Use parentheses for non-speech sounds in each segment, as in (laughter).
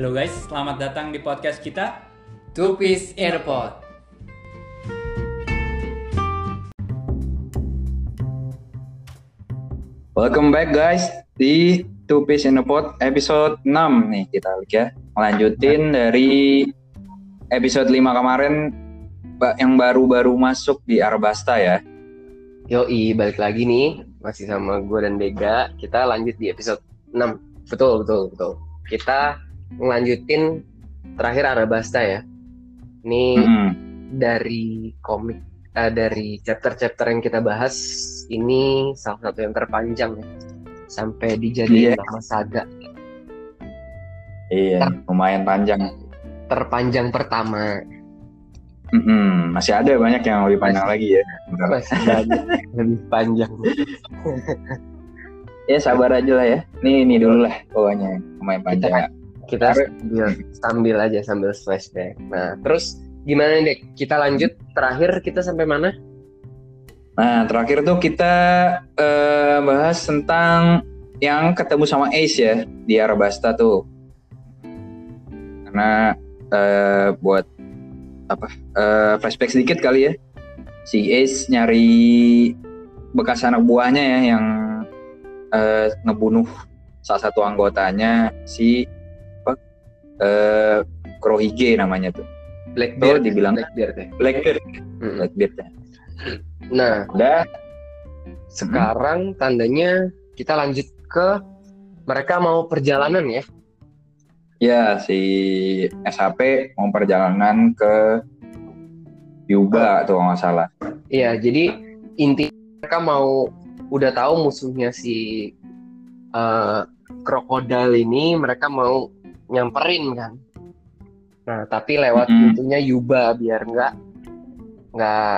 Halo guys, selamat datang di podcast kita. Two Piece Airport. Welcome back guys di Two Piece in Pot episode 6 nih kita ya. Lanjutin dari episode 5 kemarin yang baru-baru masuk di Arbasta ya. Yoi, balik lagi nih. Masih sama gue dan Bega. Kita lanjut di episode 6. Betul, betul, betul. Kita ngelanjutin terakhir Arabasta ya. Ini Mm-mm. dari komik, eh, dari chapter-chapter yang kita bahas, ini salah satu yang terpanjang ya. Sampai dijadiin Iya. nama saga Iya, lumayan panjang. terpanjang pertama. Mm-mm. Masih ada banyak yang lebih panjang lagi ya. Bentar. Masih banyak lebih panjang. (laughs) Ya sabar aja lah ya. Nih ini dulu lah pokoknya lumayan panjang. kita sambil sambil aja sambil flashback. Nah, terus gimana nih, Dek? Kita lanjut terakhir kita sampai mana? Nah, terakhir tuh kita eh, bahas tentang yang ketemu sama Ace ya di Arabasta tuh. Karena eh, buat apa eh, flashback sedikit kali ya. Si Ace nyari bekas anak buahnya ya yang eh, ngebunuh salah satu anggotanya si eh, Kurohige namanya tuh. Blackbeard, Tuh, dibilang- Blackbeard ya. Blackbeard, Mm-mm. Blackbeard. ya. Nah, Udah sekarang tandanya kita lanjut ke mereka mau perjalanan ya. Ya, si SHP mau perjalanan ke Yuba tuh kalau nggak salah. Iya, jadi inti mereka mau udah tahu musuhnya si eh, krokodil ini, mereka mau nyamperin kan. Nah, tapi lewat Mm-mm. pintunya Yuba biar nggak nggak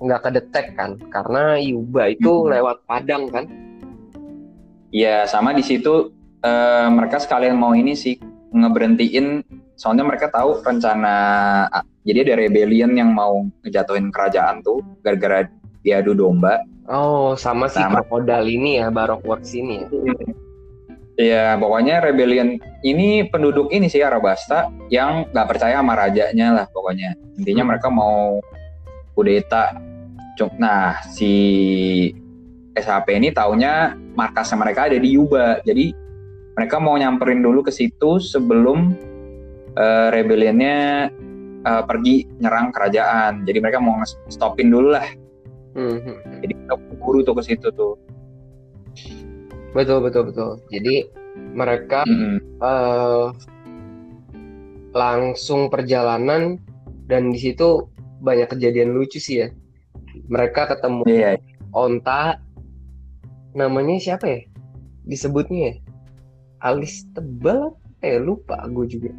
nggak kedetek kan, karena Yuba itu Mm-mm. lewat padang kan. Ya, sama di situ eh, mereka sekalian mau ini sih ngeberhentiin soalnya mereka tahu rencana ah, jadi ada rebellion yang mau ngejatuhin kerajaan tuh gara-gara diadu domba. Oh, sama si Sama. krokodil ini ya, Barok Works ini ya. Ya, pokoknya rebellion ini penduduk ini sih Arabasta yang nggak percaya sama rajanya lah pokoknya. Intinya Hmm. mereka mau kudeta. Nah, si SHP ini taunya markasnya mereka ada di Yuba. Jadi mereka mau nyamperin dulu ke situ sebelum eh, rebellionnya eh, pergi nyerang kerajaan. Jadi mereka mau stopin dulu lah. Hmm, hmm. Jadi kita buru tuh ke situ tuh. Betul betul betul. Jadi mereka Mm-mm. eh, langsung perjalanan dan di situ banyak kejadian lucu sih ya. Mereka ketemu Iya. onta namanya siapa ya? Disebutnya ya? Alis tebal ya? Lupa gue juga.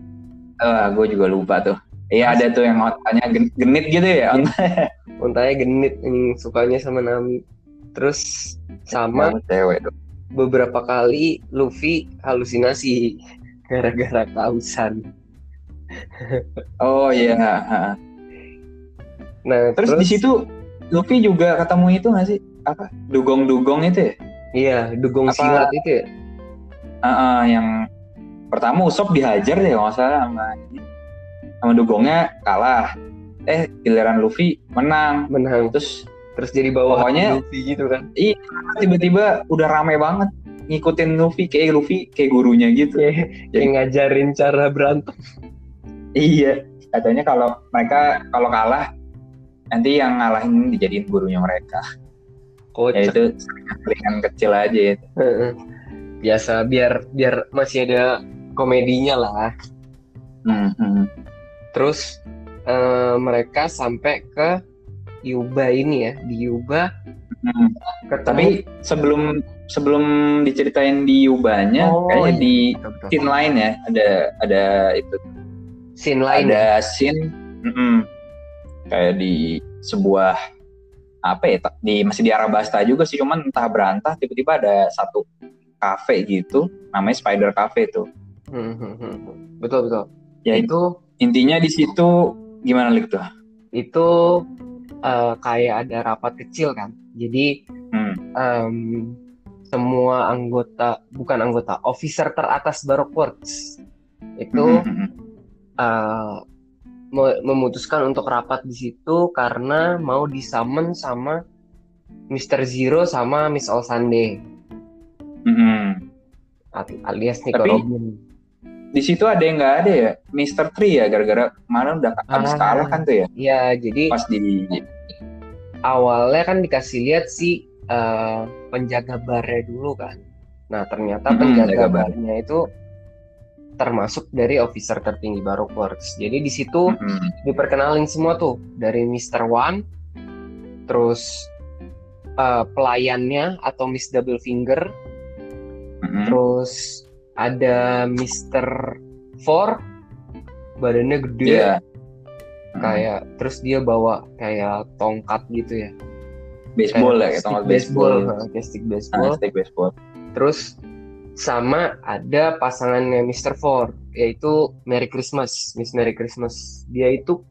Ah, gue juga lupa tuh. Iya ada tuh yang otaknya gen- genit gitu ya. Ontanya genit yang sukanya sama Nami. Terus sama Sama cewek tuh. Beberapa kali Luffy halusinasi gara-gara kausan. Oh iya. Nah, Terus, di situ Luffy juga ketemu itu nggak sih? Apa? Dugong-dugong itu ya? iya, dugong Apa- silat itu ya. Ah, ah, yang pertama Usop dihajar deh kalau nggak salah sama sama dugongnya kalah. Eh giliran Luffy menang. Menang Terus terus jadi bawahan Pokoknya- Luffy gitu kan. tiba-tiba udah rame banget ngikutin Luffy kayak Luffy kayak gurunya gitu. Kayak Jadi- ngajarin cara berantem. Iya. Katanya kalau mereka kalau kalah nanti yang ngalahin dijadiin gurunya mereka. Ya Kocak. itu selingan kecil aja itu. Heeh. Biasa biar biar masih ada komedinya lah. Hmm, hmm. Terus eh, mereka sampai ke Yuba ini ya. Di Yuba Hmm. ketemu Tapi sebelum sebelum diceritain di Yubanya, Oh, kayaknya iya. di Betul, betul. scene lain ya ada ada itu scene lain ya. ada scene mm-mm, kayak di sebuah apa ya di masih di Arabasta juga sih cuman entah berantah tiba-tiba ada satu cafe gitu namanya Spider Cafe tuh Hmm, hmm, hmm, hmm. Betul betul. ya Itu intinya di situ gimana lik tuh itu eh, kayak ada rapat kecil kan. Jadi Hmm. em, semua anggota bukan anggota officer teratas Baroque Works itu eh, me- memutuskan untuk rapat di situ karena mau disummon sama Mr. Zero sama Miss All Sunday Mhm. al- alias Nico Tapi- Robin. Di situ ada yang nggak ada ya, Mr. Tree ya, gara-gara kemarin udah habis Ah. kalah kan tuh ya, Ya, jadi pas di awalnya kan dikasih lihat si eh, penjaga barnya dulu kan. Nah, ternyata Mm-mm, penjaga penjaga bar. barnya itu termasuk dari officer tertinggi Baroque Works. Jadi di situ Mhm. diperkenalin semua tuh dari Mr. One, terus eh, pelayannya atau Miss Double Finger, Mhm. terus ada Mr. Four, badannya gede. Mhm. kayak terus dia bawa kayak tongkat gitu ya, baseball ya, kayak kayak tongkat baseball, baseball. kayak stick Ah, baseball. stick baseball. Terus sama ada pasangannya Mr. Four, yaitu Merry Christmas, Miss Merry Christmas. Dia itu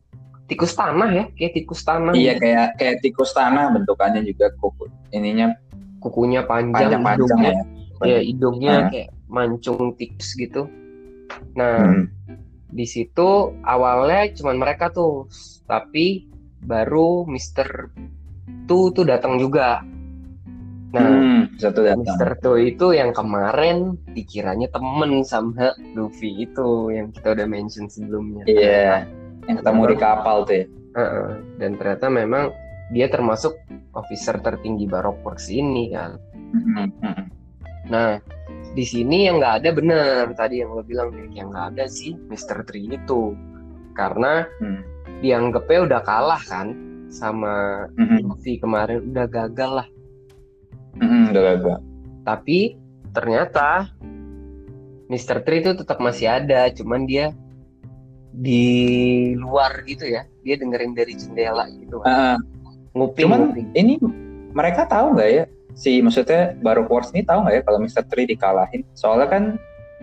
tikus tanah ya, kayak tikus tanah. Iya gitu. kayak kayak tikus tanah bentukannya juga kuku ininya kukunya panjang, panjang-panjang hidungnya, ya. ya hidungnya Ah. kayak mancung tikus gitu. Nah, Hmm. di situ awalnya cuman mereka tuh, tapi baru Mr. Tu tuh datang juga. Nah, Hmm, satu datang. Mr. Tu itu yang kemarin dikiranya temen sama Luffy itu yang kita udah mention sebelumnya. Iya, yang ketemu di kapal tuh ya. Heeh. Dan ternyata memang dia termasuk officer tertinggi Baroque Works ini kan. Hmm, hmm. Nah, di sini yang nggak ada bener tadi yang lo bilang yang nggak ada sih Mr. Tree itu karena Hmm. dianggapnya udah kalah kan sama Hmm, Luffy kemarin udah gagal lah. hmm, udah gagal. Tapi ternyata Mr. Tree itu tetap masih ada, cuman dia di luar gitu ya. Dia dengerin dari jendela gitu. Ah. Nguping, cuman nguping. ini mereka tahu nggak ya si maksudnya baru Wars ini tahu nggak ya kalau Mr. Tree dikalahin? Soalnya kan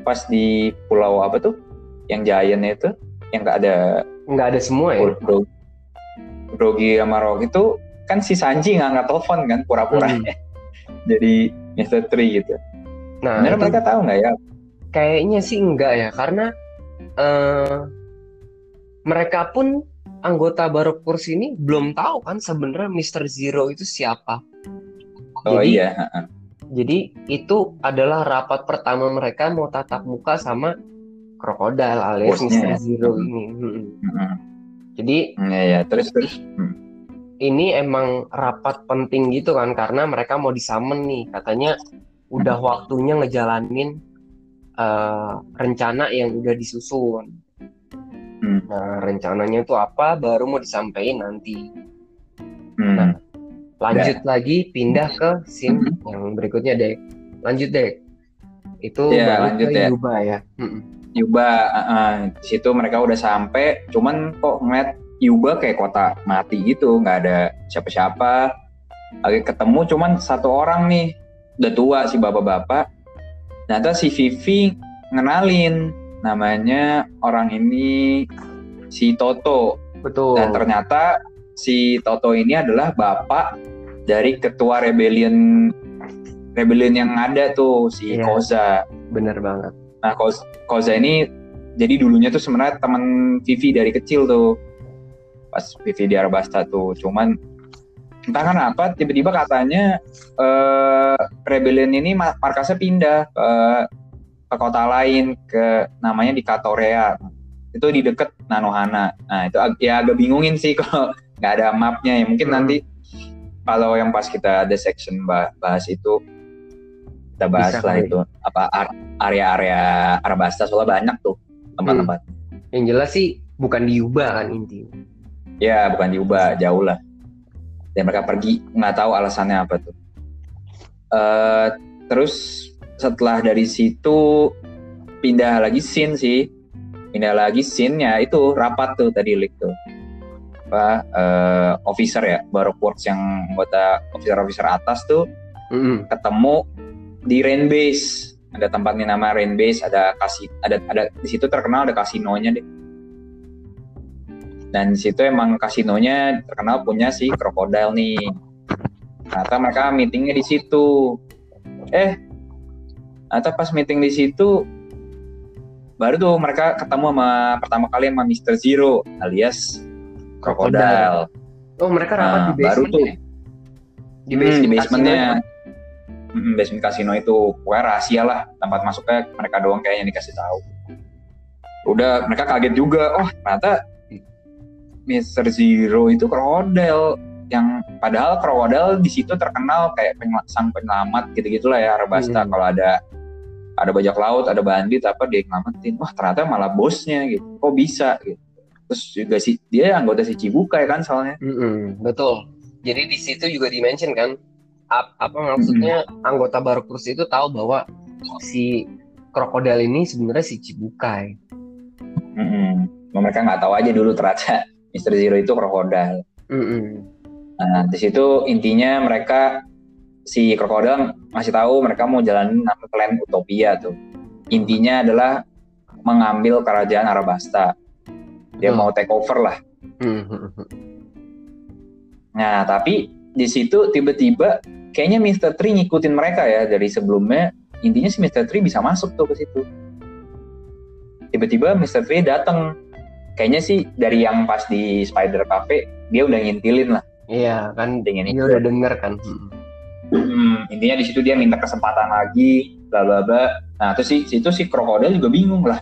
pas di pulau apa tuh yang Giant itu yang nggak ada nggak ada semua ya. Bro, Brogi sama Rock itu kan si Sanji nggak angkat telepon kan pura-pura Hmm. (laughs) jadi Mr. Tree gitu. Nah, itu mereka tahu nggak ya? kayaknya sih enggak ya, karena eh, mereka pun anggota Baroque Force ini belum tahu kan sebenarnya Mr. Zero itu siapa. Oh Jadi- iya. Jadi itu adalah rapat pertama mereka mau tatap muka sama krokodil alias Mr. ya? Zero Hmm. ini. Hmm. Hmm, Jadi Iya iya. Terus terus. Hmm. ini emang rapat penting gitu kan karena mereka mau disamen nih katanya udah waktunya ngejalanin eh, rencana yang udah disusun. Hmm. Nah rencananya itu apa baru mau disampaikan nanti. Hmm. Nah, Lanjut lagi pindah ke scene yang berikutnya deh. Lanjut deh. Itu balik lanjut ke ya. Yuba ya. Yuba, uh, uh, di situ mereka udah sampai, cuman kok ngeliat Yuba kayak kota mati gitu, nggak ada siapa-siapa. Lagi ketemu cuman satu orang nih, udah tua si bapak-bapak. Ternyata si Vivi ngenalin namanya orang ini si Toto Betul. dan ternyata si Toto ini adalah bapak dari ketua rebellion rebellion yang ada tuh si Iya. Koza. Bener banget. Nah, Koz- Koza ini jadi dulunya tuh sebenarnya teman Vivi dari kecil tuh. Pas Vivi di Arabasta tuh. Cuman entah kenapa tiba-tiba katanya eh Rebellion ini ma- markasnya pindah ke ke kota lain ke namanya di Katorea. Itu di deket Nanohana. Nah, itu ag- ya agak bingungin sih (laughs) kalau nggak ada mapnya ya. Mungkin Hmm. nanti kalau yang pas kita ada section bah- bahas itu kita bahas Bisa lah kali. itu apa ar- area-area Arabasta soalnya banyak tuh tempat-tempat. Yang jelas sih bukan di Yuba kan intinya. Ya bukan diubah jauh lah. Dan mereka pergi nggak tahu alasannya apa tuh. Eh terus setelah dari situ pindah lagi scene sih. Pindah lagi scene-nya itu rapat tuh tadi Lik tuh. Apa eh, officer ya, Baroque Works yang anggota officer-officer atas tuh Mm-mm. ketemu di Rain Base. Ada tempatnya nama Rain Base, ada kasih ada ada di situ terkenal ada kasinonya deh. Dan di situ emang kasinonya terkenal punya si krokodil nih. Ternyata mereka meetingnya di situ. Eh, ternyata pas meeting di situ baru tuh mereka ketemu sama pertama kali sama Mr. Zero alias krokodil. Oh mereka rapat Nah, di baru basement tuh. ya? Di Hmm, basement, di basementnya. kasino Mm, basement kasino itu pokoknya rahasia lah tempat masuknya mereka doang kayaknya yang dikasih tahu. Udah mereka kaget juga, oh ternyata Mr. Zero itu krokodil yang padahal krokodil di situ terkenal kayak penyel- sang penyelamat gitu-gitulah ya Arabasta Hmm. kalau ada ada bajak laut, ada bandit apa dia yang nyelamatin. Wah, ternyata malah bosnya gitu. Kok bisa gitu. Terus juga si dia anggota si Cibuka ya kan soalnya. Mm-mm, betul. Jadi di situ juga dimention kan ap- apa maksudnya anggota Barokus itu tahu bahwa si krokodil ini sebenarnya si Cibukai. Mm-mm. Mereka nggak tahu aja dulu ternyata (laughs) Mr. Zero itu krokodil. Mm-mm. Nah, di situ intinya mereka si krokodil ngasih tahu mereka mau jalanin nama plan Utopia tuh. Intinya adalah mengambil kerajaan Arabasta. Dia Hmm. mau take over lah. Mm-mm. Nah, tapi di situ tiba-tiba kayaknya Mr. Tree ngikutin mereka ya dari sebelumnya. Intinya si Mr. Tree bisa masuk tuh ke situ. Tiba-tiba Mr. Tree datang. Kayaknya sih dari yang pas di Spider Cafe dia udah ngintilin lah Iya kan dengan dia itu. udah denger kan. Mm. Hmm, intinya di situ dia minta kesempatan lagi, bla bla bla. Nah, terus si situ si krokodil juga bingung lah.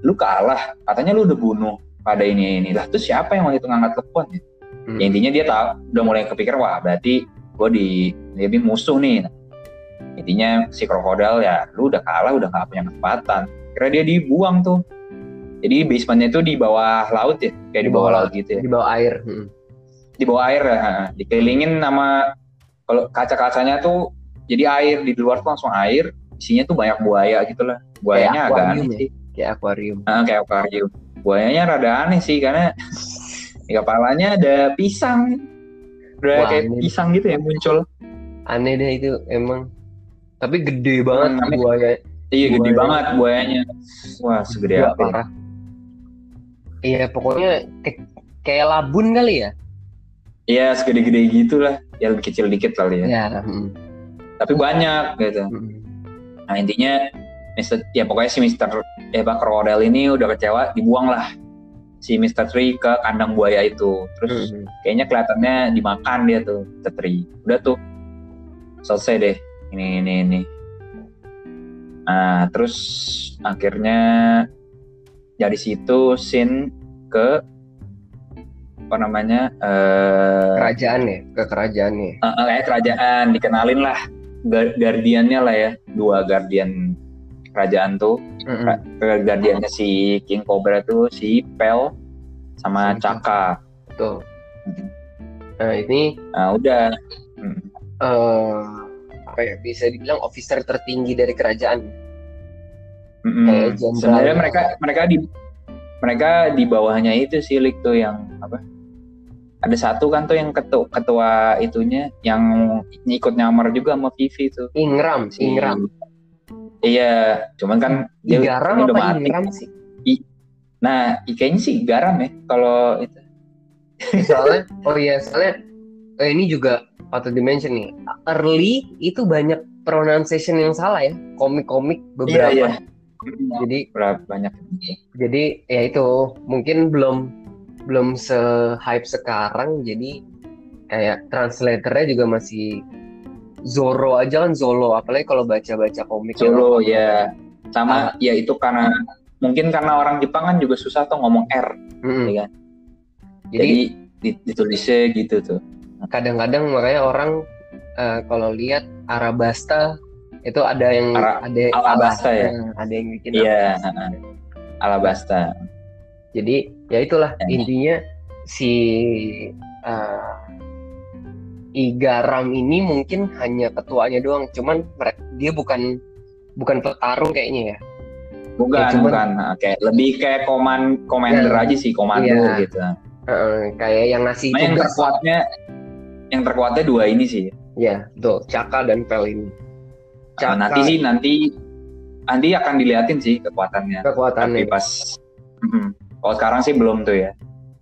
Lu kalah, katanya lu udah bunuh pada ini ini lah. Terus siapa yang waktu itu ngangkat telepon ya? Mm. Ya, intinya dia tahu udah mulai kepikir wah berarti gue di jadi musuh nih. Nah, intinya si krokodil ya lu udah kalah udah gak punya kesempatan. Kira dia dibuang tuh. Jadi basementnya itu di bawah laut ya, kayak di, Di bawah, bawah laut gitu ya. Di bawah air. Mm. Di bawah air ya, dikelilingin sama kalau kaca-kacanya tuh jadi air di luar tuh langsung air, isinya tuh banyak buaya gitu lah. Buayanya Kayak agak aneh ya? sih. Kayak akuarium. Ah, kayak akuarium. Buayanya rada aneh sih karena di kepalanya ada pisang. Udah Wah, kayak aneh. pisang gitu ya muncul. Aneh deh itu emang. Tapi gede banget Hmm, buaya. Iya gede Buaya. banget buayanya. Wah segede apa? ya? parah. Iya pokoknya ke- kayak labun kali ya. Iya segede-gede gitu lah. Ya lebih kecil dikit kali ya. Ya. Tapi banyak gitu. mm. Nah intinya Mr. ya pokoknya si Mr. ya Pak Krokodil ini udah kecewa dibuang lah si Mr. Tree ke kandang buaya itu. Terus Mm. kayaknya kelihatannya dimakan dia tuh Mr. Tree. Udah tuh selesai deh ini ini ini. Nah terus akhirnya dari situ scene ke apa namanya eh Kerajaan ya, ke kerajaan ya. Eh, eh, kayak kerajaan dikenalin lah guardiannya lah ya dua guardian kerajaan tuh Mm-mm. Ke guardiannya si King Cobra tuh si Pel sama Si Caka Tuh. Nah ini nah udah Hmm. eh apa ya bisa dibilang officer tertinggi dari kerajaan. Mm-mm. Kayak jenderal. sebenarnya mereka mereka di mereka di bawahnya itu sih Lik tuh yang apa ada satu kan tuh yang ketua ketua itunya yang ikut nyamar juga sama Vivi tuh Ingram, si Ingram. Iya cuman kan dia Garam udah mati Ingram sih? Nah, kayaknya sih garam ya kalau itu. Soalnya, oh iya, soalnya eh, ini juga patut dimention nih. Early itu banyak pronunciation yang salah ya. Komik-komik beberapa. Iya, Jadi Berapa banyak? jadi ya itu mungkin belum belum se hype sekarang jadi kayak translatornya juga masih Zoro aja kan Zolo apalagi kalau baca-baca komik yang Solo apa- ya. Sama ya itu karena mungkin karena orang Jepang kan juga susah tuh ngomong R. Mm-mm. Iya kan? jadi Jadi di- ditulisnya gitu tuh. kadang-kadang makanya orang eh, kalau lihat Arabasta itu ada yang Ara- ada Alabasta ya? Nah, ada yang bikin Iya, Alabasta. jadi ya itulah Ya. intinya si eh, Igaram ini mungkin hanya ketuanya doang cuman dia bukan bukan petarung kayaknya ya Bukan, Ya, cuman- bukan. Kayak lebih kayak koman commander Ya. aja sih, komando Iya. gitu. Heeh, kayak yang ngasih Nah, yang terkuatnya yang terkuatnya dua ini sih. ya betul Caka dan Pel ini Nah, nanti sih nanti nanti akan diliatin sih kekuatannya. Tapi kekuatannya pas Mm-mm. kalau sekarang sih belum tuh ya.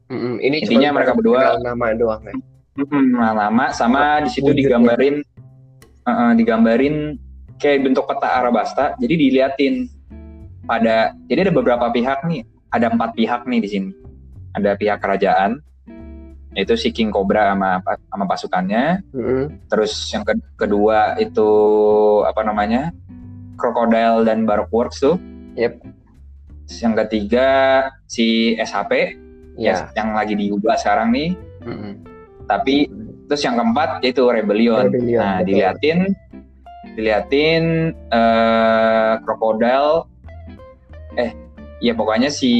Mm-mm, ini Intinya mereka berdua- nama doang ya nah, lama sama di situ digambarin uh-uh, digambarin kayak bentuk peta Arabasta. Jadi diliatin pada jadi ada beberapa pihak nih, ada empat pihak nih di sini. Ada pihak kerajaan, yaitu si King Cobra sama sama pasukannya. Mm-mm. Terus yang ke- kedua itu apa namanya? Crocodile dan Baroque Works tuh. Yep. Terus Yang ketiga si SHP Ya. yang lagi diubah sekarang nih. Mm-mm. Tapi terus yang keempat yaitu Rebellion. Rebellion, nah, betul. diliatin diliatin eh Crocodile eh ya pokoknya si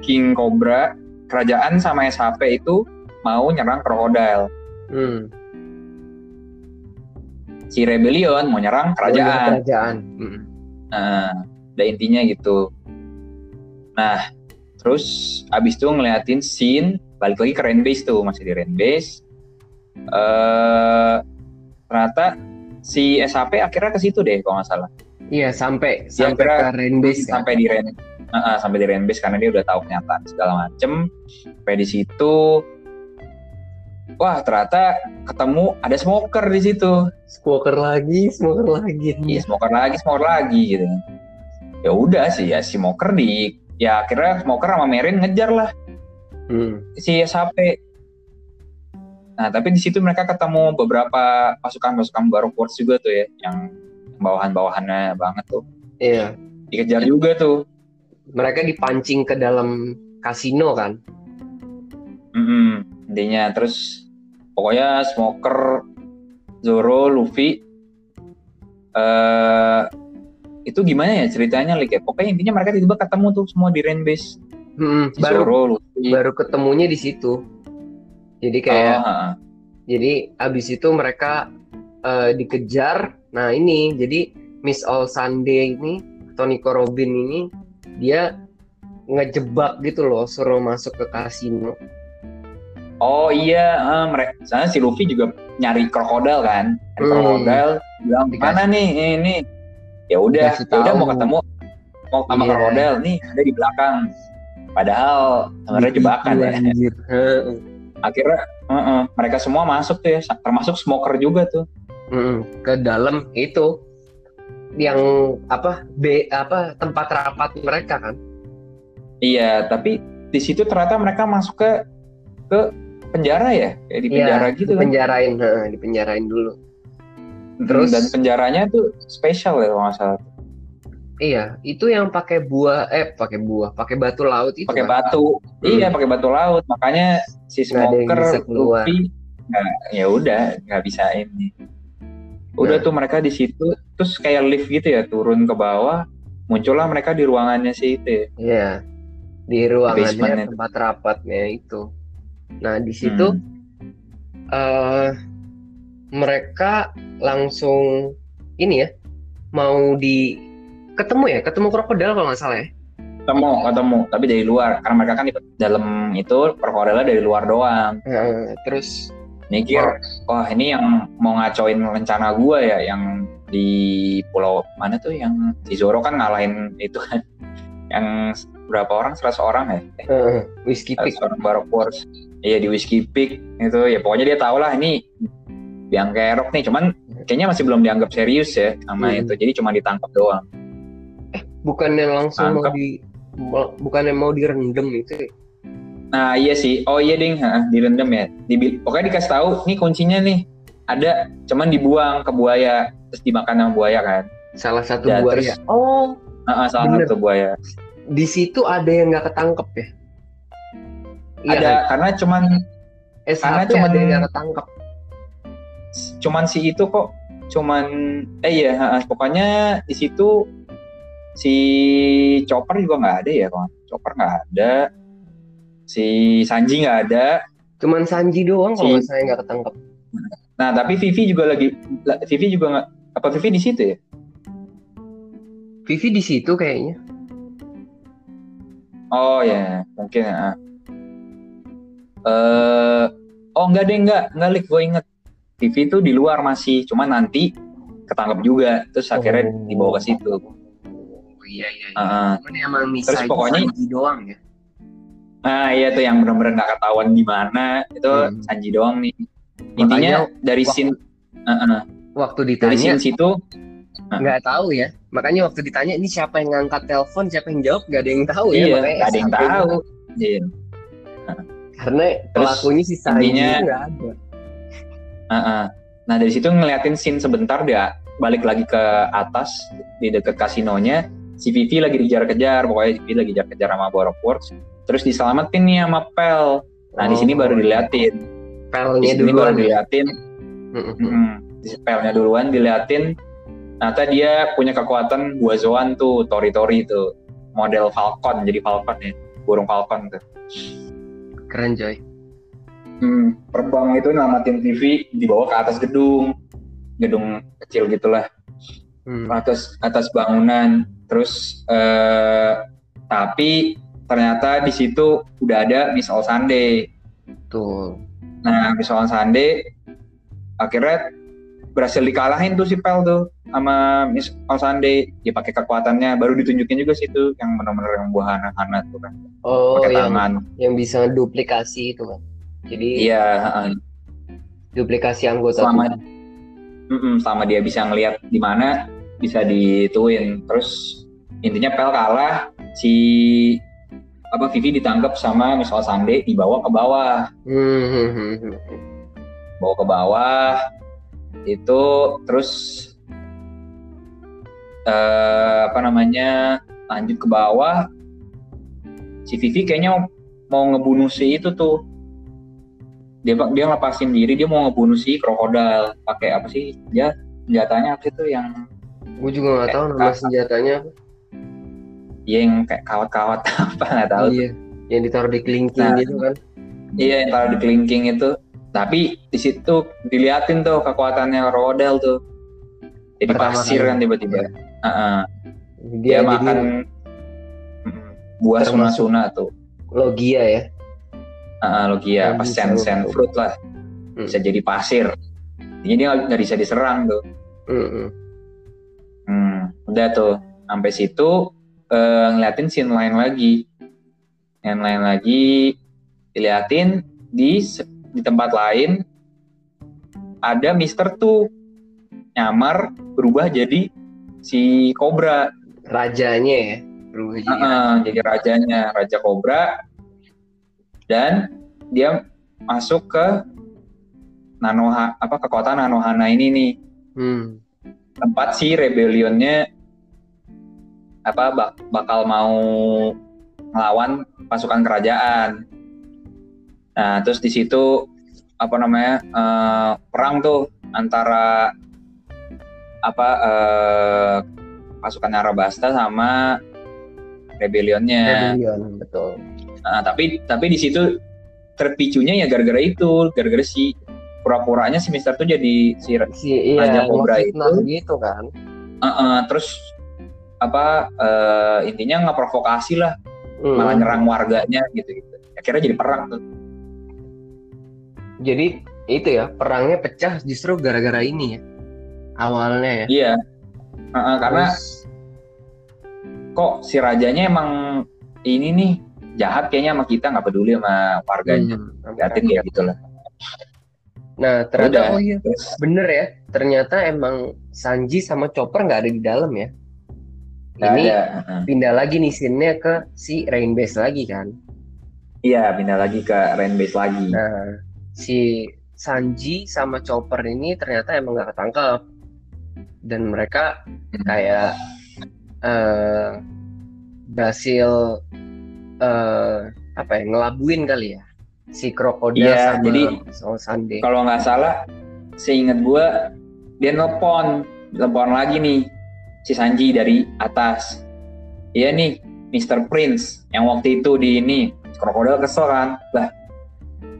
King Cobra kerajaan sama SHP itu mau nyerang Crocodile. Hmm. Si Rebellion mau nyerang kerajaan. Kerajaan. Mm-mm. Nah, ada intinya gitu. Nah, terus abis itu ngeliatin scene balik lagi ke Rainbase tuh masih di Rainbase. Eh ternyata si SAP akhirnya ke situ deh kalau nggak salah. Iya sampai Dia sampai ke Rainbase kan. Sampai di Rain Heeh, sampai di Rainbase karena dia udah tahu kenyataan segala macem. Sampai di situ Wah ternyata ketemu ada smoker di situ. Smoker lagi, smoker lagi. Iya, smoker lagi, smoker lagi gitu. Ya udah sih ya si smoker di ya akhirnya smoker sama Merin ngejar lah Hmm. si SHP. Nah, tapi di situ mereka ketemu beberapa pasukan-pasukan baru Force juga tuh ya, yang bawahan-bawahannya banget tuh. Iya. Dikejar juga tuh. Mereka dipancing ke dalam kasino kan. Mm-mm, intinya terus pokoknya Smoker, Zoro, Luffy eh itu gimana ya ceritanya Lik ya? Pokoknya intinya mereka tiba-tiba ketemu tuh semua di Rainbase. Hmm, Si baru Zoro, Luffy. Baru ketemunya di situ. Jadi Oh, kayak heeh. jadi abis itu mereka eh, dikejar. Nah ini jadi Miss All Sunday ini Tony Robin ini dia ngejebak gitu loh suruh masuk ke kasino. Oh iya, mereka sana si Luffy juga nyari krokodil kan. Nyari Hmm. krokodil bilang mana nih ini. Ya udah, ya udah mau ketemu mau sama Iya. krokodil nih ada di belakang. Padahal sebenarnya jebakan Gitu, ya. anjir. Heeh. (laughs) Akhirnya heeh, mereka semua masuk tuh ya, termasuk smoker juga tuh. Mm-mm. ke dalam itu yang apa B apa tempat rapat mereka kan Iya, tapi di situ ternyata mereka masuk ke ke penjara ya, kayak di penjara Iya, gitu kan. penjarain heeh, dipenjarain dulu Mm, terus- dan penjaranya tuh spesial ya kalau nggak salah. Iya itu yang pakai buah eh pakai buah pakai batu laut itu pakai kan? batu iya pakai batu laut makanya si smoker. Luffy nggak ya udah nggak bisa ini udah Nah. tuh mereka di situ terus kayak lift gitu ya turun ke bawah muncullah mereka di ruangannya si itu ya. Iya di ruangannya itu. tempat rapatnya itu nah di situ Hmm. eh mereka langsung ini ya mau di ketemu ya? Ketemu krokodil kalau nggak salah ya? Ketemu ketemu. Tapi dari luar. Karena mereka kan di dalam itu krokodilnya dari luar doang. Heeh, terus? Mikir wah ini yang mau ngacoin rencana gua ya yang di pulau mana tuh? Yang si Zoro kan ngalahin itu kan. (laughs) Yang berapa orang? 100 orang ya? Heeh, whiskey pick seorang Baroque Wars. Iya di Whiskey Peak itu. Ya pokoknya dia tahu lah ini biang kerok nih. Cuman kayaknya masih belum dianggap serius ya sama Hmm. itu. Jadi cuma ditangkap doang bukannya langsung mau Tangkap. di mau- bukannya mau direndam itu ya? nah iya sih. Oh iya ding. Ha, direndam ya. Dibil- pokoknya dikasih tahu nih kuncinya nih. Ada cuman dibuang ke buaya terus dimakan sama buaya kan? Salah satu Ya, buaya. terus- oh. Ah, ah, salah Bener. satu buaya. Di situ ada yang nggak ketangkep ya? Iya ada kan? karena cuman SHP karena cuman- ada yang ketangkep. cuman si itu kok cuman eh iya ha, pokoknya di situ si Chopper juga nggak ada ya kawan Chopper nggak ada. Si Sanji nggak ada. Cuman Sanji doang kalau Si- nggak salah yang nggak ketangkep. Nah tapi Vivi juga lagi la- Vivi juga nggak apa Vivi di situ ya? Vivi di situ kayaknya. Oh ya mungkin ya. Eh oh enggak deh enggak enggak lik. Gue inget Vivi tuh di luar masih cuman nanti ketangkep juga. Terus akhirnya Oh. dibawa ke situ iya iya, iya. Ah, cuman emang Terus Misai pokoknya- Sanji doang ya Nah iya tuh yang benar-benar nggak ketahuan di mana itu Hmm. Sanji doang nih. Intinya dari waktu- scene uh-uh, waktu dari ditanya scene situ nggak tahu ya makanya waktu ditanya ini siapa yang ngangkat telepon siapa yang jawab gak ada yang tahu ya iya makanya nggak ada yang tahu iya karena pelakunya si Sanji nggak ada Heeh. Nah dari situ ngeliatin scene sebentar dia balik lagi ke atas di dekat kasinonya. Si Vivi lagi dikejar-kejar, pokoknya Vivi lagi dikejar sama Works. Terus diselamatin nih sama Pel. Nah di sini Oh, baru diliatin. Di pelnya sini baru ya? diliatin. Mm-mm. Di Pelnya duluan diliatin. Ternyata dia punya kekuatan Guazoan tuh, Tori-Tori tuh. Model Falcon, jadi Falcon ya. Burung Falcon tuh. keren coy Hmm, terbang itu namatin TV dibawa ke atas gedung. Gedung kecil gitulah. Hmm. atas atas bangunan terus eh, tapi ternyata di situ udah ada Miss All Sunday. Tuh nah Miss All Sunday akhirnya berhasil dikalahin tuh si Pel tuh sama Miss All Sunday. Dia pakai kekuatannya. Baru ditunjukin juga situ yang benar-benar yang buah hana-hana tuh kan. Oh pakai yang tangan. yang bisa duplikasi itu kan jadi iya duplikasi anggota selama tubuh. Mm-mm, selama dia bisa ngelihat di mana bisa dituin. Terus intinya Pel kalah si apa Vivi ditangkap sama Miss All Sunday dibawa ke bawah. Bawa ke bawah itu terus eh, apa namanya lanjut ke bawah. Si Vivi kayaknya mau ngebunuh si itu tuh. Dia dia ngelepasin diri dia mau ngebunuh si krokodil. Pakai apa sih? Dia senjatanya apa sih tuh yang gue juga nggak tahu nama senjatanya apa. dia yang kayak kawat-kawat (laughs) apa nggak tahu iya yang ditaruh di kelingking Nah. gitu kan. iya yang taruh di kelingking itu. Tapi di situ diliatin tuh kekuatannya krokodil tuh. Jadi Pertama pasir kan tiba-tiba. Iya. Heeh. dia, dia, jadi makan Mm, buah suna-suna tuh. Logia ya? Heeh, logia bisa sen sen fruit lah. Hmm. bisa jadi pasir. Jadi dia nggak bisa diserang tuh. Hmm, hmm. udah tuh. Sampai situ eh, ngeliatin scene lain lagi. Yang lain lagi diliatin di di tempat lain ada Mister tuh nyamar berubah jadi si Cobra. Rajanya ya? Berubah jadi jadi rajanya raja Cobra. Dan dia masuk ke Nanoha apa kekuatan Nanohana ini nih. Hmm. Tempat si rebellionnya apa bak- bakal mau melawan pasukan kerajaan. Nah, terus di situ apa namanya eh, perang tuh antara apa eh, pasukan Arabasta sama rebellionnya. Rebellion betul Nah, tapi tapi di situ terpicunya ya gara-gara itu, gara-gara si pura-puranya si Mister tuh jadi si si iya Raja ngefitnah itu. gitu kan? Heeh, terus apa eh, intinya ngeprovokasi lah. Hmm. malah nyerang warganya gitu gitu akhirnya jadi perang tuh. Jadi itu ya perangnya pecah justru gara-gara ini ya awalnya ya. Iya. Heeh, karena Terus, kok si rajanya emang ini nih jahat kayaknya sama kita nggak peduli sama warganya. Hmm, liatin ya gitu lah nah ternyata oh iya. bener ya ternyata emang Sanji sama Chopper nggak ada di dalam ya. Nggak ini ada. pindah lagi nih scene-nya ke si Rainbase lagi kan? Iya pindah lagi ke Rainbase lagi. Nah, si Sanji sama Chopper ini ternyata emang gak ketangkep. Dan mereka kayak eh berhasil eh apa ya ngelabuin kali ya si krokodil Iya, sama jadi- Soul Sunday. kalau nggak salah seingat gua dia nelpon telepon lagi nih si Sanji dari atas iya nih Mr. Prince yang waktu itu di ini krokodil kesel kan lah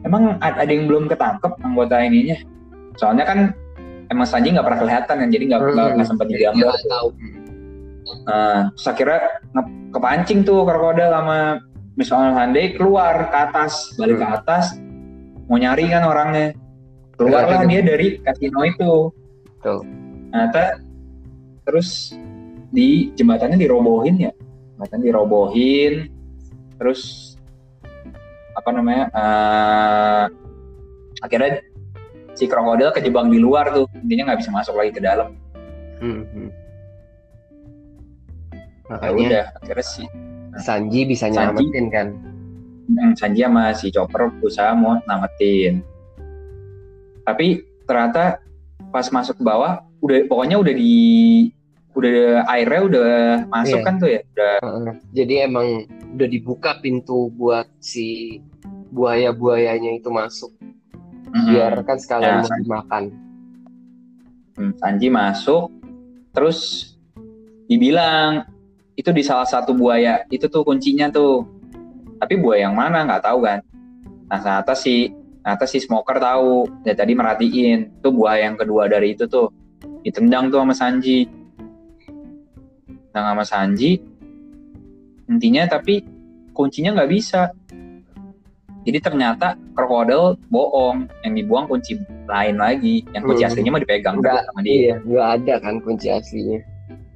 emang ad- ada yang belum ketangkep anggota ininya soalnya kan emang Sanji nggak pernah kelihatan kan jadi nggak nggak sempat Dia digambar tahu. Nah, terus akhirnya nge- kepancing tuh krokodil sama Miss Sunday keluar ke atas balik ke Hmm. atas mau nyari kan orangnya keluarlah dia dari kasino itu Betul. ternyata terus di jembatannya dirobohin ya jembatan dirobohin terus apa namanya eh, akhirnya si krokodil kejebak di luar tuh intinya nggak bisa masuk lagi ke dalam Hmm, hmm. ya Makanya udah akhirnya si Sanji bisa Sanji. nyelamatin kan. hmm, Sanji sama si Chopper berusaha mau namatin tapi ternyata pas masuk ke bawah udah pokoknya udah di udah airnya udah masuk Iya. kan tuh ya udah. Jadi emang udah dibuka pintu buat si buaya-buayanya itu masuk. mm-mm. Biar kan sekalian Ya, mau Sanji. dimakan. Hmm, Sanji masuk terus dibilang itu di salah satu buaya. Itu tuh kuncinya tuh. Tapi buaya yang mana? Nggak tahu kan? Nah ternyata si ternyata si smoker tahu. Ya tadi merhatiin. Tuh buaya yang kedua dari itu tuh. Ditendang tuh sama Sanji. Tendang sama Sanji. Intinya tapi kuncinya nggak bisa. Jadi ternyata krokodil bohong. Yang dibuang kunci lain lagi. Yang kunci Hmm. aslinya mah dipegang Nggak, sama dia. Iya, nggak ada kan kunci aslinya.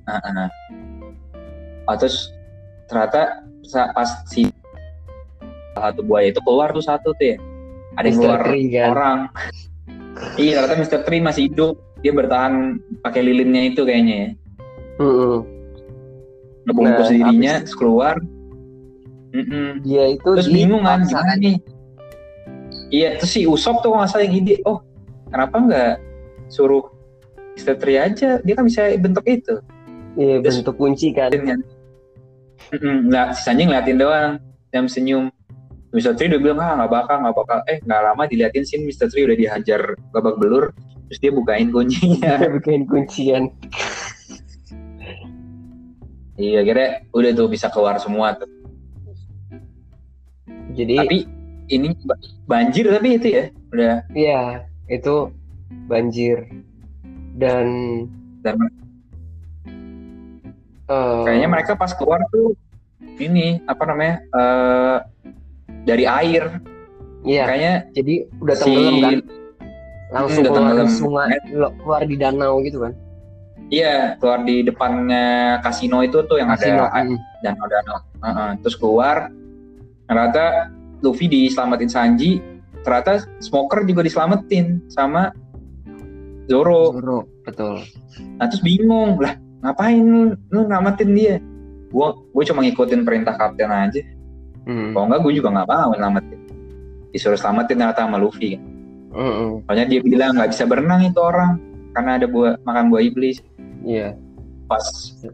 Heeh. Oh, terus ternyata pas si satu buaya itu keluar tuh satu tuh ya. Ada yang keluar Tree kan. orang. iya, ternyata Mr. Tree masih hidup. Dia bertahan pakai lilinnya itu kayaknya ya. Mm-mm. Ngebungkus Nah, dirinya, habis- keluar. Mm-mm. Dia itu Terus bingung kan, gimana nih? Iya, terus si Usop tuh nggak salah yang ide, oh kenapa nggak suruh Mr. Tree aja? Dia kan bisa bentuk itu. Iya, bentuk kunci kan. Mm-mm, nggak sisanya ngeliatin doang jam senyum Mr. Tree udah bilang ah nggak bakal nggak bakal eh nggak lama diliatin sih Mr. Tree udah dihajar babak belur terus dia bukain kuncinya (laughs) Dia bikin kuncian. iya kira udah tuh bisa keluar semua tuh Jadi tapi ini ba- banjir tapi itu ya udah Iya, itu banjir dan dan eh, kayaknya mereka pas keluar tuh ini apa namanya eh dari air. Iya, kayaknya jadi udah si tenggelam kan, langsung udah keluar tenggelam. sungai, lo- keluar di danau gitu kan, iya keluar di depannya kasino itu tuh yang Kasino, ada mm. danau danau Heeh, terus keluar. Ternyata Luffy diselamatin Sanji. Ternyata Smoker juga diselamatin sama Zoro. Zoro, betul. nah terus bingung. Lah ngapain lu, lu namatin dia? Gua gue cuma ngikutin perintah kapten aja. Mm. kalau enggak gue juga nggak mau namatin disuruh selamatin ternyata sama Luffy. Mm-mm. soalnya dia bilang nggak bisa berenang itu orang karena ada buah makan buah iblis. Iya, pas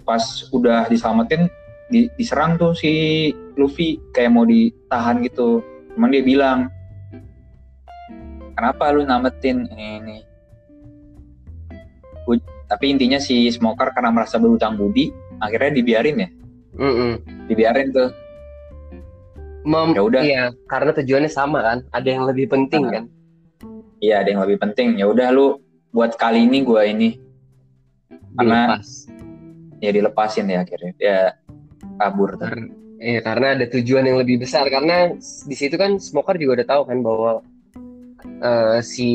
pas udah diselamatin di- diserang tuh si Luffy kayak mau ditahan gitu. Cuman dia bilang kenapa lu namatin ini Gua- tapi intinya si Smoker karena merasa berutang budi akhirnya dibiarin ya Mm-mm. dibiarin tuh Mem- Ya udah. Iya, karena tujuannya sama kan, ada yang lebih penting Ah. kan. iya ada yang lebih penting ya udah lu buat kali ini gua ini Karena- Dilepas. ya dilepasin ya akhirnya ya kabur tuh. Iya, karena ada tujuan yang lebih besar. Karena di situ kan Smoker juga udah tahu kan bahwa eh, si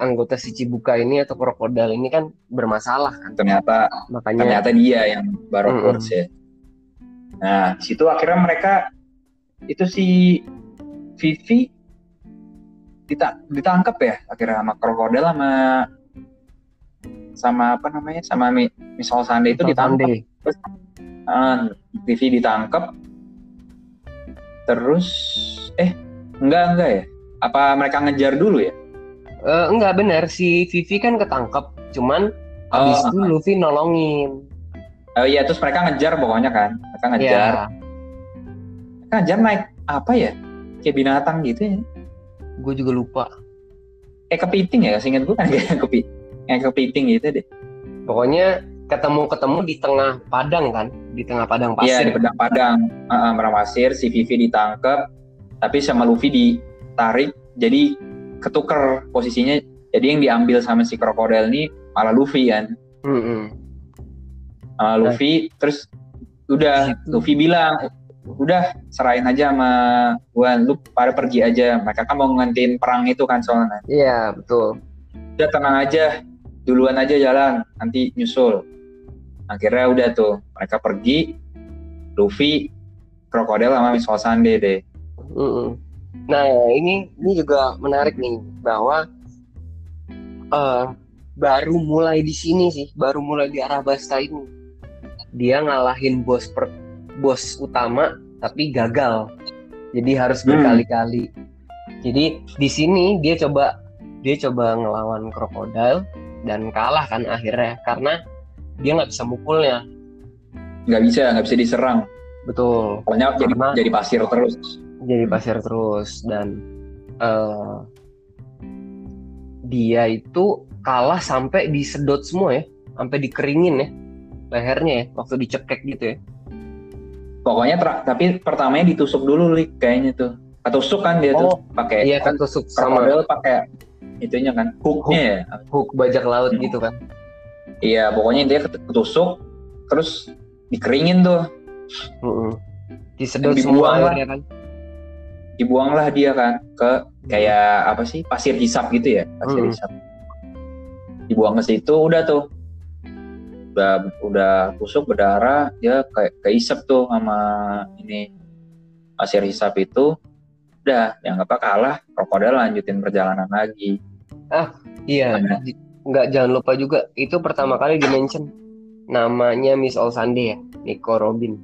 anggota si Cibuka ini atau krokodil ini kan bermasalah kan. ternyata Makanya ternyata dia yang baru Mm-mm. course ya. Nah, situ akhirnya mereka itu si Vivi dita- ditangkap ya akhirnya sama krokodil sama sama apa namanya sama Mi- Misal Sande itu ditangkap. Sande. Ah, Vivi ditangkap. Terus eh enggak enggak ya? Apa mereka ngejar dulu ya? Eh, enggak benar si Vivi kan ketangkep, cuman habis Oh, itu Luffy nolongin. Oh iya, terus mereka ngejar pokoknya kan. Mereka ngejar. Ya, Mereka ngejar naik apa ya? Kayak binatang gitu ya. gue juga lupa. kayak kepiting ya seingat gue kan (laughs) kayak kepi kayak kepiting gitu deh Pokoknya ketemu-ketemu di tengah padang kan, di tengah padang iya di pasir. padang-padang uh, padang pasir si Vivi ditangkap tapi sama Luffy ditarik jadi ketuker posisinya. Jadi yang diambil sama si krokodil ini malah Luffy kan. Mm-mm. sama Luffy terus udah Gitu. Luffy bilang udah serahin aja sama gua lu pada pergi aja. Mereka kan mau ngantiin perang itu kan soalnya. Iya betul. udah tenang aja. Duluan aja jalan. Nanti nyusul. Akhirnya udah tuh mereka pergi. Luffy krokodil sama Miss Sande deh. Mm-mm. Nah ini ini juga menarik nih bahwa eh baru mulai di sini sih, baru mulai di Arabasta ini. dia ngalahin bos per, bos utama tapi gagal. Jadi harus Hmm. berkali-kali. Jadi di sini dia coba dia coba ngelawan krokodil dan kalah kan akhirnya karena dia nggak bisa mukulnya. nggak bisa nggak bisa diserang Betul. pokoknya jadi Karena- jadi pasir terus Jadi pasir terus dan eh, dia itu kalah sampai disedot semua ya, sampai dikeringin ya lehernya ya waktu dicekek gitu ya. pokoknya ter- tapi pertamanya ditusuk dulu lik kayaknya tuh ketusuk kan dia tuh Oh, pakai Iya kan ketusuk sama krokodil pakai itunya kan hooknya ya hook bajak laut Hmm. gitu kan. iya pokoknya ket- ketusuk terus dikeringin tuh Mm-mm. Disedot Dan semua airnya kan. Dibuanglah dia kan ke kayak apa sih pasir hisap gitu ya pasir Hmm. hisap dibuang ke situ udah tuh udah udah tusuk berdarah dia kayak keisep tuh sama ini pasir hisap itu udah yang apa kalah krokodil lanjutin perjalanan lagi Iya, Ada. di- nggak jangan lupa juga itu pertama kali dimention namanya Miss Olsande ya, Nico Robin.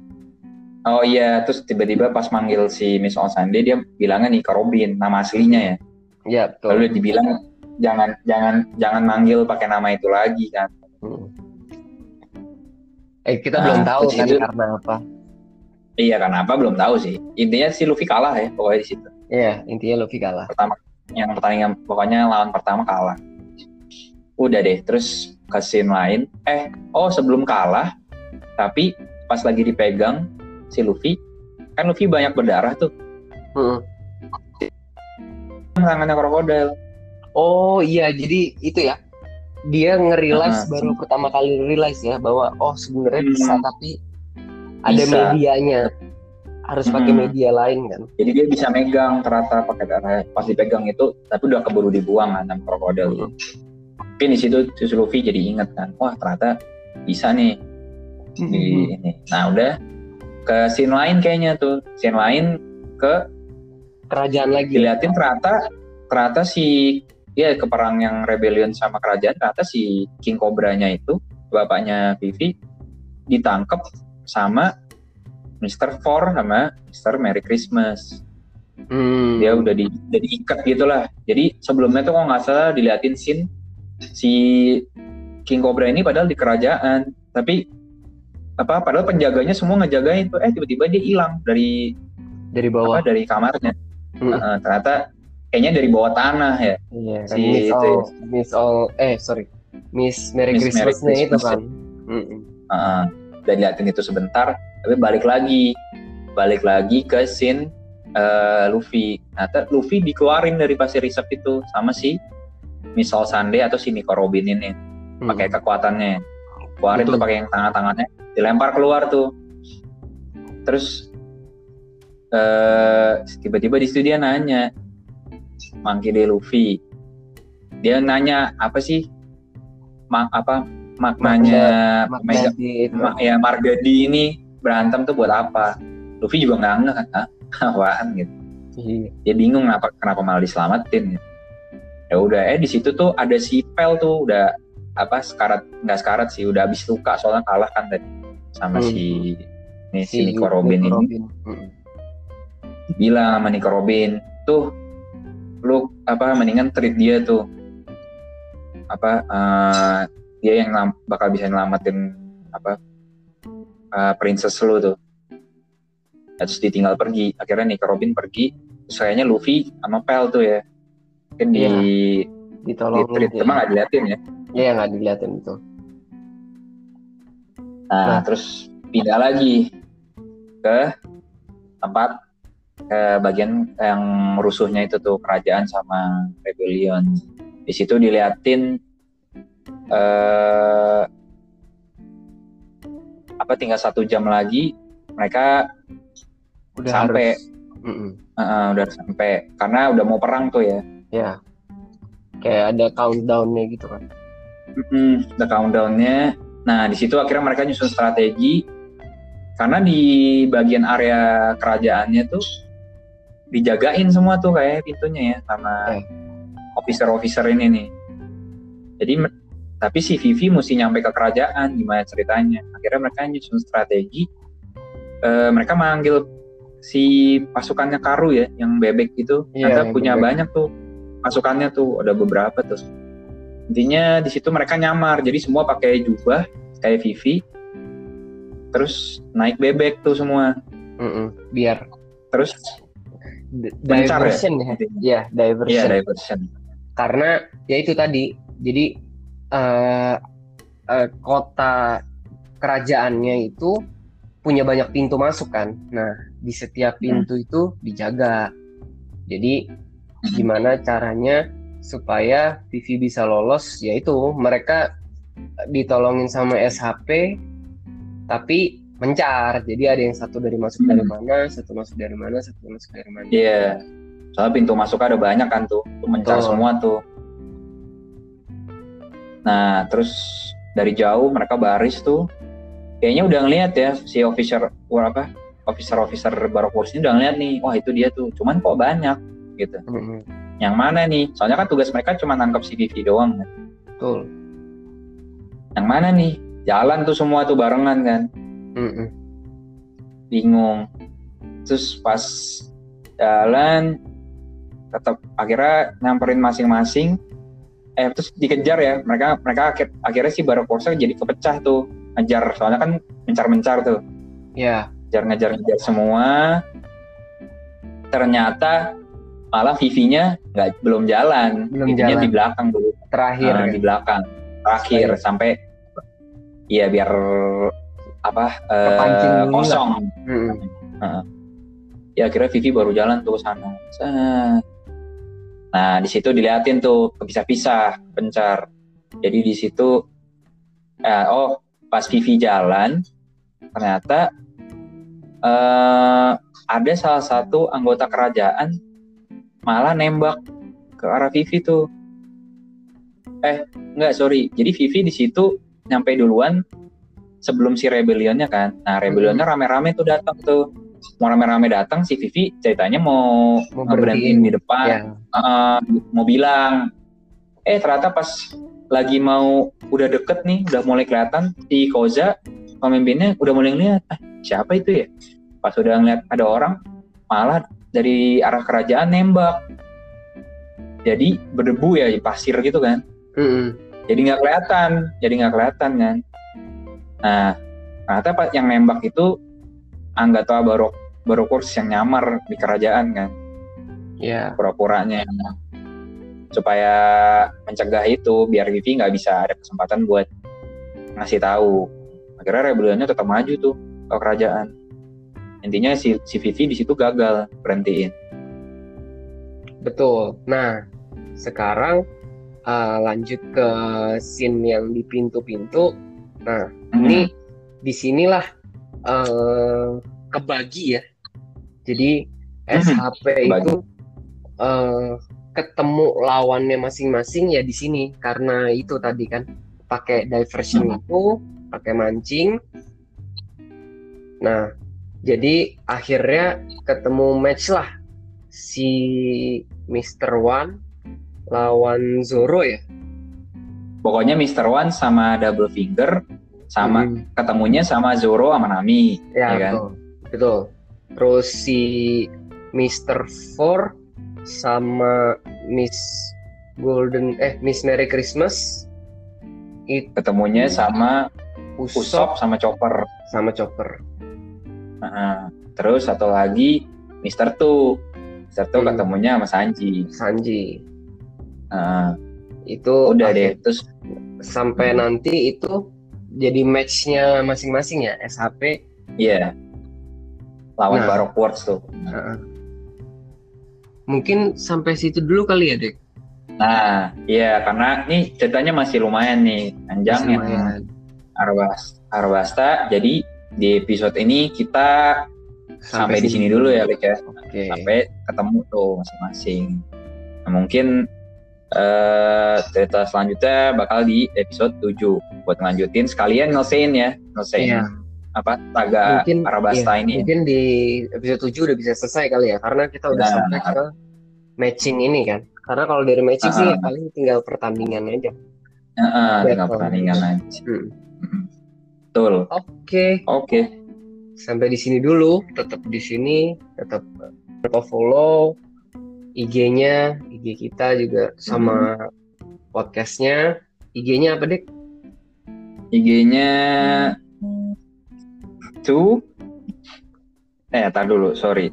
Oh iya terus tiba-tiba pas manggil si Miss Olsande dia bilangnya Nika Robin nama aslinya ya Ya betul. lalu dibilang jangan jangan jangan manggil pakai nama itu lagi kan Mm. Eh kita Nah, belum tahu kan itu- karena apa. iya kenapa belum tahu sih intinya si Luffy kalah ya pokoknya di situ Iya intinya Luffy kalah. pertama yang pertandingan pokoknya lawan pertama kalah udah deh terus ke scene lain eh oh sebelum kalah tapi pas lagi dipegang si Luffy kan Luffy banyak berdarah tuh Mm. tangannya krokodil Oh iya jadi itu ya dia nge-realize Uh-huh. baru pertama kali realize ya bahwa oh sebenarnya Hmm. bisa tapi ada Bisa. medianya harus pakai Hmm. media lain kan. jadi dia bisa megang ternyata pakai darah pas dipegang itu tapi udah keburu dibuang kan sama krokodil Hmm. mungkin di situ si Luffy jadi inget kan wah ternyata bisa nih di ini nah udah ke scene lain kayaknya tuh scene lain ke Kerajaan lagi. diliatin ternyata ternyata si ya ke perang yang rebellion sama kerajaan ternyata si King Cobra-nya itu bapaknya Vivi ditangkap sama Mr. Four sama Mr. Merry Christmas Hmm. dia udah di udah diikat gitulah jadi sebelumnya tuh kalau nggak salah diliatin scene si King Cobra ini padahal di kerajaan tapi apa padahal penjaganya semua ngejagain tuh eh tiba-tiba dia hilang dari dari bawah. apa dari kamarnya Hmm. Heeh, ternyata kayaknya dari bawah tanah ya Iya kan Si Miss itu All, Miss All, eh sorry, Miss Merry Miss Merry Christmas-nya itu Christmas. kan. Heeh, dan liatin itu sebentar tapi balik lagi balik lagi ke scene eh, Luffy ternyata Luffy dikeluarin dari pasir hisap itu sama si Misal Sande atau si Nico Robin ini Hmm. pakai kekuatannya keluarin Betul. tuh pakai yang tangan-tangannya dilempar keluar tuh terus eh tiba-tiba di situ dia nanya Monkey D. Luffy dia nanya apa sih ma- apa maknanya Mega itu. ma- ya Margadi ini berantem tuh buat apa Luffy juga nggak ngeh kan "Hah? (laughs) apaan gitu Iya. dia bingung kenapa kenapa malah diselamatin gitu. ya udah eh di situ tuh ada si Pel tuh udah apa sekarat nggak sekarat sih udah habis luka soalnya kalah kan tadi sama Hmm. si nih, si Nico Robin Nico ini Robin. Mm. bilang sama Nico Robin tuh lu apa mendingan treat dia tuh apa eh, dia yang bakal bisa nyelamatin apa eh, princess lu tuh terus ditinggal pergi akhirnya Nico Robin pergi terus kayaknya Luffy sama Pel tuh ya mungkin di Iya. di Ditolongin. treat dia. emang nggak diliatin ya Iya nggak diliatin itu. Nah. terus pindah lagi ke tempat ke bagian yang rusuhnya itu tuh kerajaan sama rebellion di situ diliatin eh apa tinggal satu jam lagi mereka Udah Sampai. harus. Eh, udah sampai karena udah mau perang tuh ya Ya. Kayak ada countdown-nya gitu kan. Mm-mm, the countdownnya. Nah di situ akhirnya mereka nyusun strategi karena di bagian area kerajaannya tuh dijagain semua tuh kayak pintunya ya sama Eh. officer-officer ini nih. Jadi tapi si Vivi mesti nyampe ke kerajaan gimana ceritanya akhirnya mereka nyusun strategi Eh, mereka manggil si pasukannya Karu ya yang bebek itu Iya, ternyata yang punya bebek. banyak tuh pasukannya tuh ada beberapa tuh intinya di situ mereka nyamar jadi semua pakai jubah kayak Vivi terus naik bebek tuh semua Mm-mm. biar terus d- ya? diversion ya, ya diversion. iya diversion Karena ya itu tadi, jadi eh, eh, kota kerajaannya itu punya banyak pintu masuk kan. Nah di setiap pintu itu dijaga. Jadi gimana caranya supaya Vivi bisa lolos? Yaitu mereka ditolongin sama SHP, tapi mencar. Jadi ada yang satu dari masuk dari Hmm. mana, satu masuk dari mana, satu masuk dari mana. iya soalnya pintu masuk ada banyak kan tuh tuh mencar Betul. semua tuh nah terus dari jauh mereka baris tuh kayaknya udah ngeliat ya si officer wah apa officer officer baru kursi udah ngeliat nih wah itu dia tuh cuman kok banyak gitu Mm-mm. Yang mana nih? Soalnya kan tugas mereka cuma nangkap si Vivi doang. Kan Betul. yang mana nih? Jalan tuh semua tuh barengan kan? Mm-mm. bingung. Terus pas jalan tetap akhirnya nyamperin masing-masing. Eh terus dikejar ya. Mereka mereka akhir, akhirnya si Barokosa jadi kepecah tuh. Ngejar. Soalnya kan mencar-mencar tuh. Ya. ngejar ngejar ngejar semua. Ternyata malah Vivi-nya nggak belum jalan. Belum Vivi-nya jalan. di belakang dulu. Terakhir kan? di belakang. Terakhir sampai iya biar apa lah. kosong. Mm-mm. ya akhirnya Vivi baru jalan tuh ke sana. Nah di situ diliatin tuh kepisah-pisah pencar jadi di situ eh, oh pas Vivi jalan ternyata eh, ada salah satu anggota kerajaan malah nembak ke arah Vivi tuh. Eh enggak sorry. Jadi Vivi di situ nyampe duluan sebelum si rebellionnya kan. Nah rebellionnya rame-rame tuh datang tuh. Mau rame-rame datang si Vivi ceritanya mau, Mau berhentiin. di depan. Ya. eh, mau bilang eh ternyata pas lagi mau udah deket nih udah mulai kelihatan si Koza pemimpinnya udah mulai ngeliat eh siapa itu ya? Pas udah ngeliat ada orang malah dari arah kerajaan nembak. Jadi berdebu ya di pasir gitu kan. Mm-mm. jadi nggak kelihatan jadi nggak kelihatan kan. Nah ternyata pas yang nembak itu Anggota Barok Barokurs yang nyamar di kerajaan kan. Ya. pura-puranya. Supaya mencegah itu biar Vivi nggak bisa ada kesempatan buat ngasih tahu. Akhirnya rebelionnya tetap maju tuh ke kerajaan intinya si si Vivi di situ gagal berhentiin Betul. Nah, sekarang uh, lanjut ke scene yang di pintu-pintu. Nah, ini di sinilah uh, kebagi ya. Jadi Hmm, SHP kebagi. itu uh, ketemu lawannya masing-masing ya di sini karena itu tadi kan pakai diversion Hmm. itu, pakai mancing. Nah, jadi akhirnya ketemu match lah si Mr. One lawan Zoro ya. pokoknya Mr. One sama Double Finger sama Hmm. ketemunya sama Zoro sama Nami Ya, ya kan? betul. Betul. Terus si Mr. Four sama Miss Golden eh Miss Merry Christmas itu ketemunya sama Usop Usop sama Chopper sama Chopper. Nah, terus satu lagi Mr. Two Mr. Two Hmm. ketemunya sama Sanji Sanji. Nah, Itu udah deh terus sampai Hmm. nanti itu jadi matchnya masing-masing ya SHP. Iya. Lawan Nah. Baroque Works tuh. Heeh. Mungkin sampai situ dulu kali ya, Dek. Nah, iya karena nih ceritanya masih lumayan nih panjang yang Lumayan. Jadi di episode ini kita sampai, di sini dulu ya, Lik ya. Oke. Sampai ketemu tuh masing-masing. Nah, mungkin eh cerita selanjutnya bakal di episode 7 buat ngelanjutin sekalian nyelesain ya, nyelesain Iya. apa taga Mungkin Arabasta iya, ini. Mungkin di episode 7 udah bisa selesai kali ya karena kita udah Nah. sampai ke matching ini kan. Karena kalau dari matching sih Ah. paling tinggal pertandingan aja. Heeh, Ya, tinggal pertandingan aja. Hmm. Betul. Oke, Oke. sampai di sini dulu. Tetap di sini, tetap lupa follow IG-nya, IG kita juga sama podcastnya. IG-nya apa dek? IG-nya tuh eh tar dulu, sorry.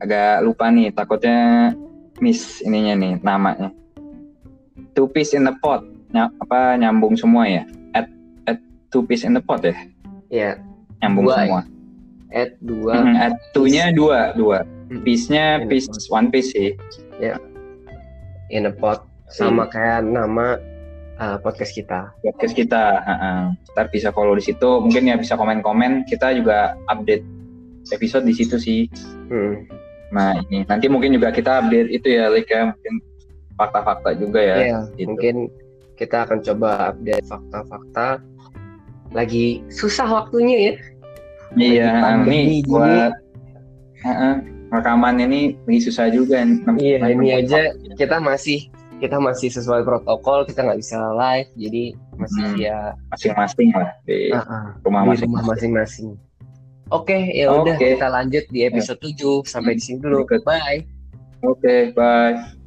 Agak lupa nih, takutnya miss ininya nih namanya. Two piece in the pot. Ny- apa nyambung semua ya? Two piece in the pot ya? Ya, Nyambung Dua ya? semua. at dua. Mhm, at two-nya dua, dua. Hmm. Piece-nya the piece one piece sih. in a pot sama kayak nama uh, podcast kita. podcast kita. heeh. Ntar bisa follow di situ. Mungkin ya bisa komen-komen. Kita juga update episode di situ sih. Hmm. Nah ini nanti mungkin juga kita update itu ya, like ya mungkin fakta-fakta juga ya. Iya, gitu. mungkin kita akan coba update fakta-fakta. Lagi susah waktunya ya. Iya, pandemi ini buat heeh, rekaman ini lagi susah juga. Iya, Nah, ini aja kita masih kita masih sesuai protokol, kita nggak bisa live, jadi masih Hmm. via masing-masing lah di ah, ah, rumah masing-masing. Oke, ya udah Oke. kita lanjut di episode 7 sampai di sini dulu. Bye. Oke, bye.